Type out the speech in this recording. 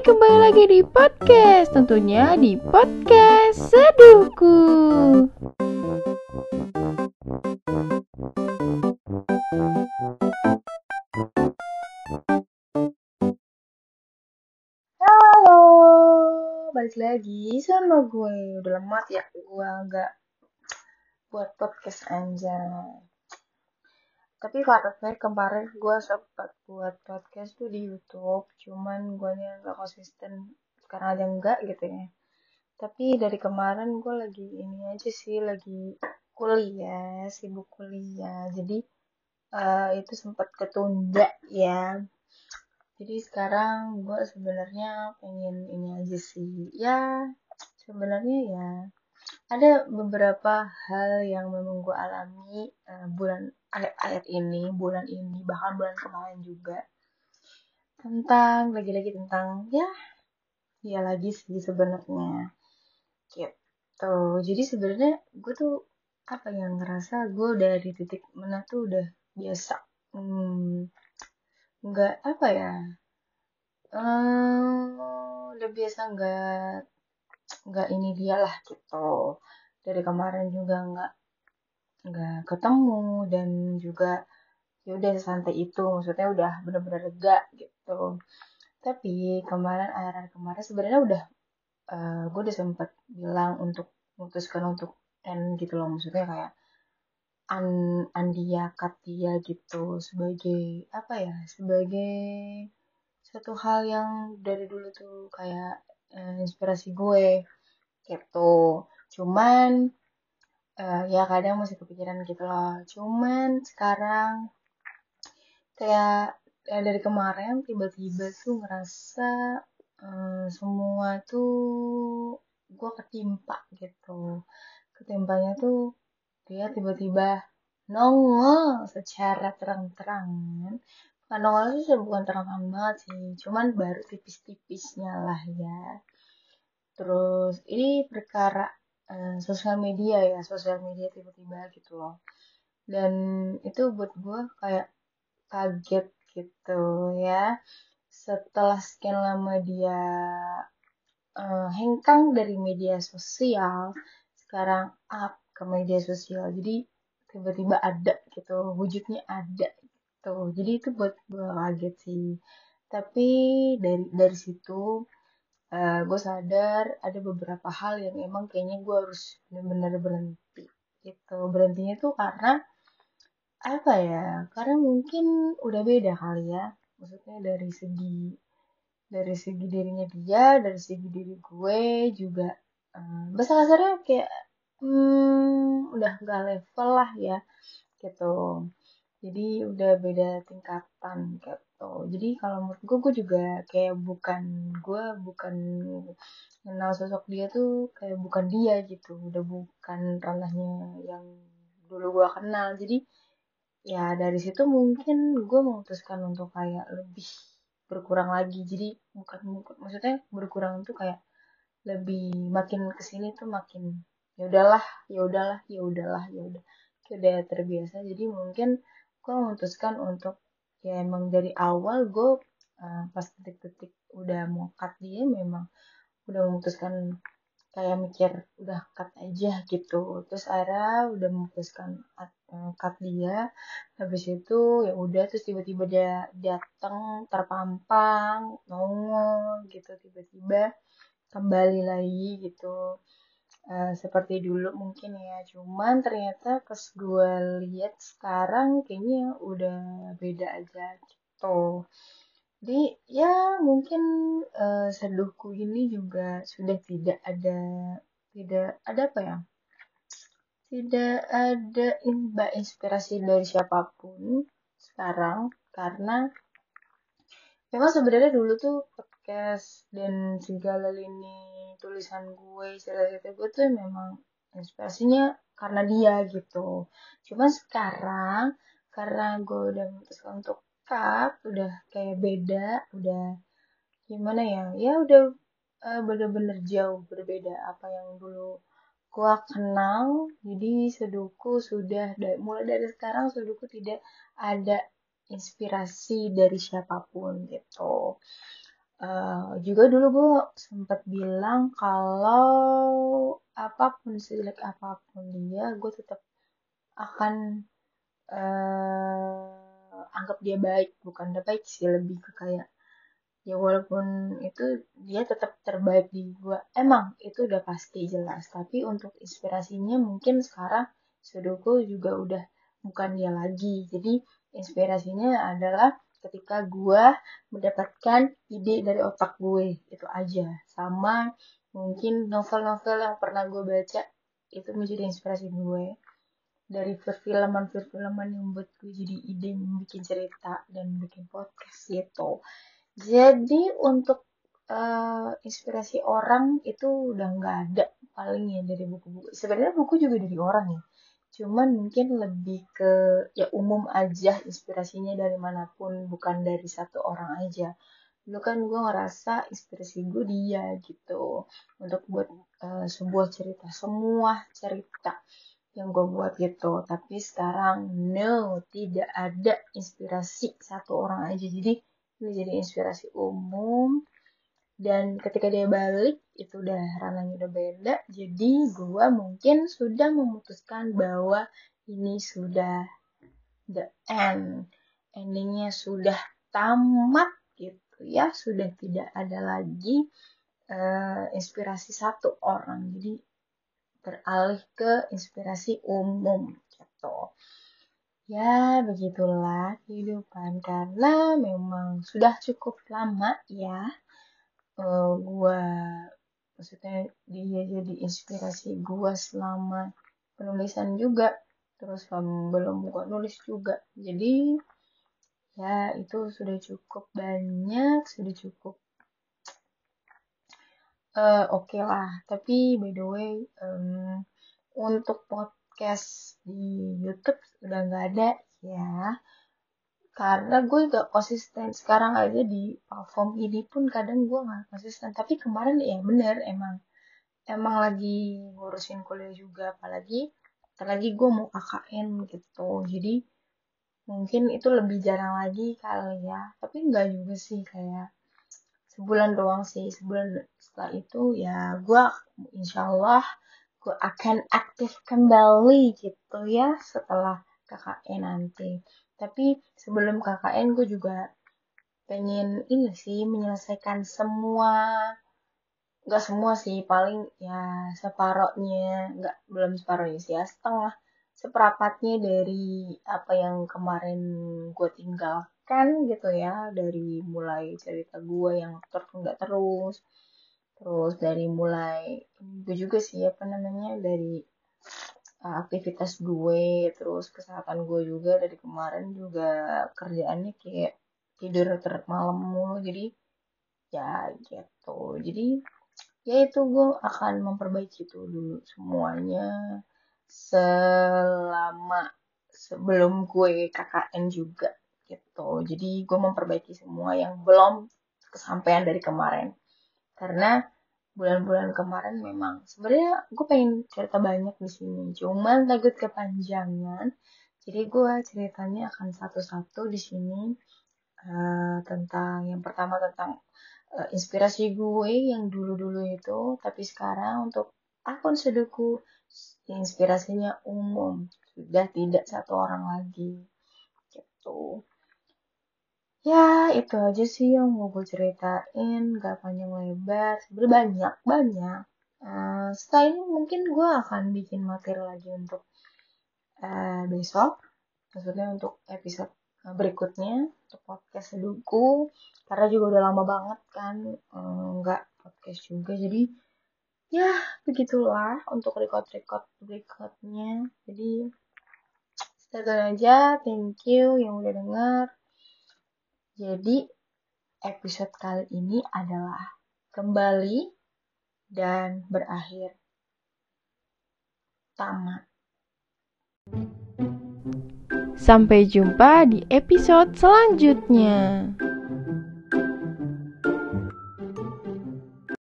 Hai, kembali lagi di podcast, tentunya di podcast Seduhku. Halo, balik lagi sama gue. Udah lemat ya, gue agak buat podcast aja. Tapi fun fact kemarin gue sempat buat podcast tuh di YouTube, cuman gue nya nggak konsisten karena ada enggak gitu ya. Tapi dari kemarin gue lagi ini aja sih, lagi kuliah, sibuk kuliah. Jadi uh, itu sempat ketunda ya. Jadi sekarang gue sebenarnya pengen ini aja sih. Ya, sebenarnya ya ada beberapa hal yang memang gue alami uh, bulan ayat-ayat ini, bulan ini, bahkan bulan kemarin juga. Tentang lagi-lagi tentang ya ya lagi sih sebenarnya. Gitu. Jadi sebenarnya gue tuh apa yang ngerasa gue dari titik mana tuh udah biasa. Hmm, nggak apa ya um, udah biasa nggak nggak ini dia lah gitu. Dari kemarin juga nggak nggak ketemu dan juga ya udah santai itu maksudnya udah bener-bener lega gitu. Tapi kemarin akhir kemarin sebenarnya udah uh, gue udah sempat bilang untuk memutuskan untuk end gitu loh maksudnya kayak an Andia Katia gitu sebagai apa ya sebagai satu hal yang dari dulu tuh kayak uh, inspirasi gue gitu. Cuman uh, ya kadang masih kepikiran gitu loh. Cuman sekarang kayak ya dari kemarin tiba-tiba tuh ngerasa uh, semua tuh gue ketimpa gitu. Ketimpanya tuh dia tiba-tiba nongol secara terang-terangan bukan nongol itu bukan terang-terangan banget sih cuman baru tipis-tipisnya lah ya. Terus ini perkara uh, sosial media ya sosial media tiba-tiba gitu loh. Dan itu buat gue kayak kaget gitu ya. Setelah sekian lama dia uh, hengkang dari media sosial sekarang up ke media sosial. Jadi tiba-tiba ada gitu wujudnya ada gitu. Jadi itu buat gue kaget sih. Tapi dari dari situ uh, eh, gue sadar ada beberapa hal yang emang kayaknya gue harus benar-benar berhenti gitu. Berhentinya tuh karena apa ya karena mungkin udah beda kali ya. Maksudnya dari segi dari segi dirinya dia dari segi diri gue juga uh, bahasa kasarnya kayak hmm, udah gak level lah ya gitu jadi udah beda tingkatan gitu. Jadi kalau menurut gue gue juga kayak bukan gue bukan kenal sosok dia tuh kayak bukan dia gitu. Udah bukan ranahnya yang dulu gue kenal. Jadi ya dari situ mungkin gue memutuskan untuk kayak lebih berkurang lagi. Jadi bukan maksudnya berkurang tuh kayak lebih makin ke sini tuh makin ya udahlah ya udahlah ya udahlah ya udah. Udah terbiasa. Jadi mungkin gue memutuskan untuk ya emang dari awal gue uh, pas detik-detik udah mau cut dia memang udah memutuskan kayak mikir udah cut aja gitu. Terus akhirnya udah memutuskan uh, cut dia. Habis itu ya udah terus tiba-tiba dia datang terpampang nongol gitu tiba-tiba kembali lagi gitu uh, seperti dulu mungkin ya. Cuman ternyata pas gue lihat sekarang kayaknya udah beda aja gitu. Jadi ya mungkin uh, seduhku ini juga sudah tidak ada tidak ada apa ya? Tidak ada mbak inspirasi dari siapa pun sekarang. Karena memang sebenarnya dulu tuh podcast dan segala lini tulisan gue cerita-cerita gue tuh memang inspirasinya karena dia gitu. Cuma sekarang karena gue udah memutuskan untuk cut udah kayak beda udah gimana ya? Ya udah uh, bener-bener jauh berbeda apa yang dulu gue kenal. Jadi seduku sudah mulai dari sekarang seduku tidak ada inspirasi dari siapa pun gitu uh, juga dulu gue sempat bilang kalau apa pun sejelek apa pun dia gue tetap akan uh, anggap dia baik. Bukan dia baik sih lebih ke kayak ya walaupun itu dia tetap terbaik di gue emang itu udah pasti jelas. Tapi untuk inspirasinya mungkin sekarang sudoku juga udah bukan dia lagi. Jadi inspirasinya adalah ketika gue mendapatkan ide dari otak gue itu aja. Sama mungkin novel-novel yang pernah gue baca itu menjadi inspirasi gue. Dari perfilman perfilman yang buat gue jadi ide bikin cerita dan bikin podcast gitu. Jadi untuk uh, inspirasi orang itu udah nggak ada paling ya dari buku-buku. Sebenarnya buku juga dari orang ya cuman mungkin lebih ke ya umum aja inspirasinya dari mana pun bukan dari satu orang aja. Dulu kan gue ngerasa inspirasi gue dia gitu untuk buat uh, sebuah cerita semua cerita yang gue buat gitu. Tapi sekarang no tidak ada inspirasi satu orang aja. Jadi ini jadi inspirasi umum dan ketika dia balik itu udah ranahnya udah beda. Jadi gue mungkin sudah memutuskan bahwa ini sudah the end. Endingnya sudah tamat gitu ya. Sudah tidak ada lagi uh, inspirasi satu orang. Jadi beralih ke inspirasi umum gitu. Ya, begitulah kehidupan. Karena memang sudah cukup lama ya uh, gua maksudnya dia jadi inspirasi gua selama penulisan juga terus um, belum gua nulis juga. Jadi ya itu sudah cukup banyak sudah cukup uh, oke okay lah. Tapi by the way um, untuk podcast di YouTube udah nggak ada ya karena gue gak konsisten. Sekarang aja di platform ini pun kadang gue gak konsisten. Tapi kemarin ya bener emang. Emang lagi ngurusin kuliah juga. Apalagi apalagi gue mau KKN gitu. Jadi mungkin itu lebih jarang lagi kali ya. Tapi enggak juga sih kayak sebulan doang sih. Sebulan setelah itu ya gue insyaallah gue akan aktif kembali gitu ya setelah KKN nanti. Tapi sebelum KKN gue juga pengen ini sih menyelesaikan semua nggak semua sih paling ya separohnya nggak belum separohnya sih ya setengah seperapatnya dari apa yang kemarin gue tinggalkan gitu ya dari mulai cerita gue yang tertunda terus terus dari mulai gue juga sih apa namanya dari aktivitas gue terus kesehatan gue juga dari kemarin juga kerjaannya kayak tidur ter malam mulu. Jadi ya gitu. Jadi ya itu gue akan memperbaiki itu dulu semuanya selama sebelum gue KKN juga gitu. Jadi gue memperbaiki semua yang belum kesampaian dari kemarin. Karena bulan-bulan kemarin memang. Sebenarnya gue pengen cerita banyak di sini cuman takut kepanjangan. Jadi gue ceritanya akan satu-satu di sini uh, tentang yang pertama tentang uh, inspirasi gue yang dulu-dulu itu tapi sekarang untuk akun seduku inspirasinya umum. Sudah tidak satu orang lagi. Gitu ya itu aja sih yang mau gue ceritain. Gak panjang lebar. Sebenernya banyak banyak. Uh, setelah ini mungkin gue akan bikin materi lagi untuk uh, besok. Maksudnya untuk episode berikutnya. Untuk podcast seduku karena juga udah lama banget kan nggak uh, podcast juga. Jadi ya begitulah untuk record-record berikutnya. Jadi segitu aja. Thank you yang udah denger jadi, episode kali ini adalah kembali dan berakhir tamat. Sampai jumpa di episode selanjutnya.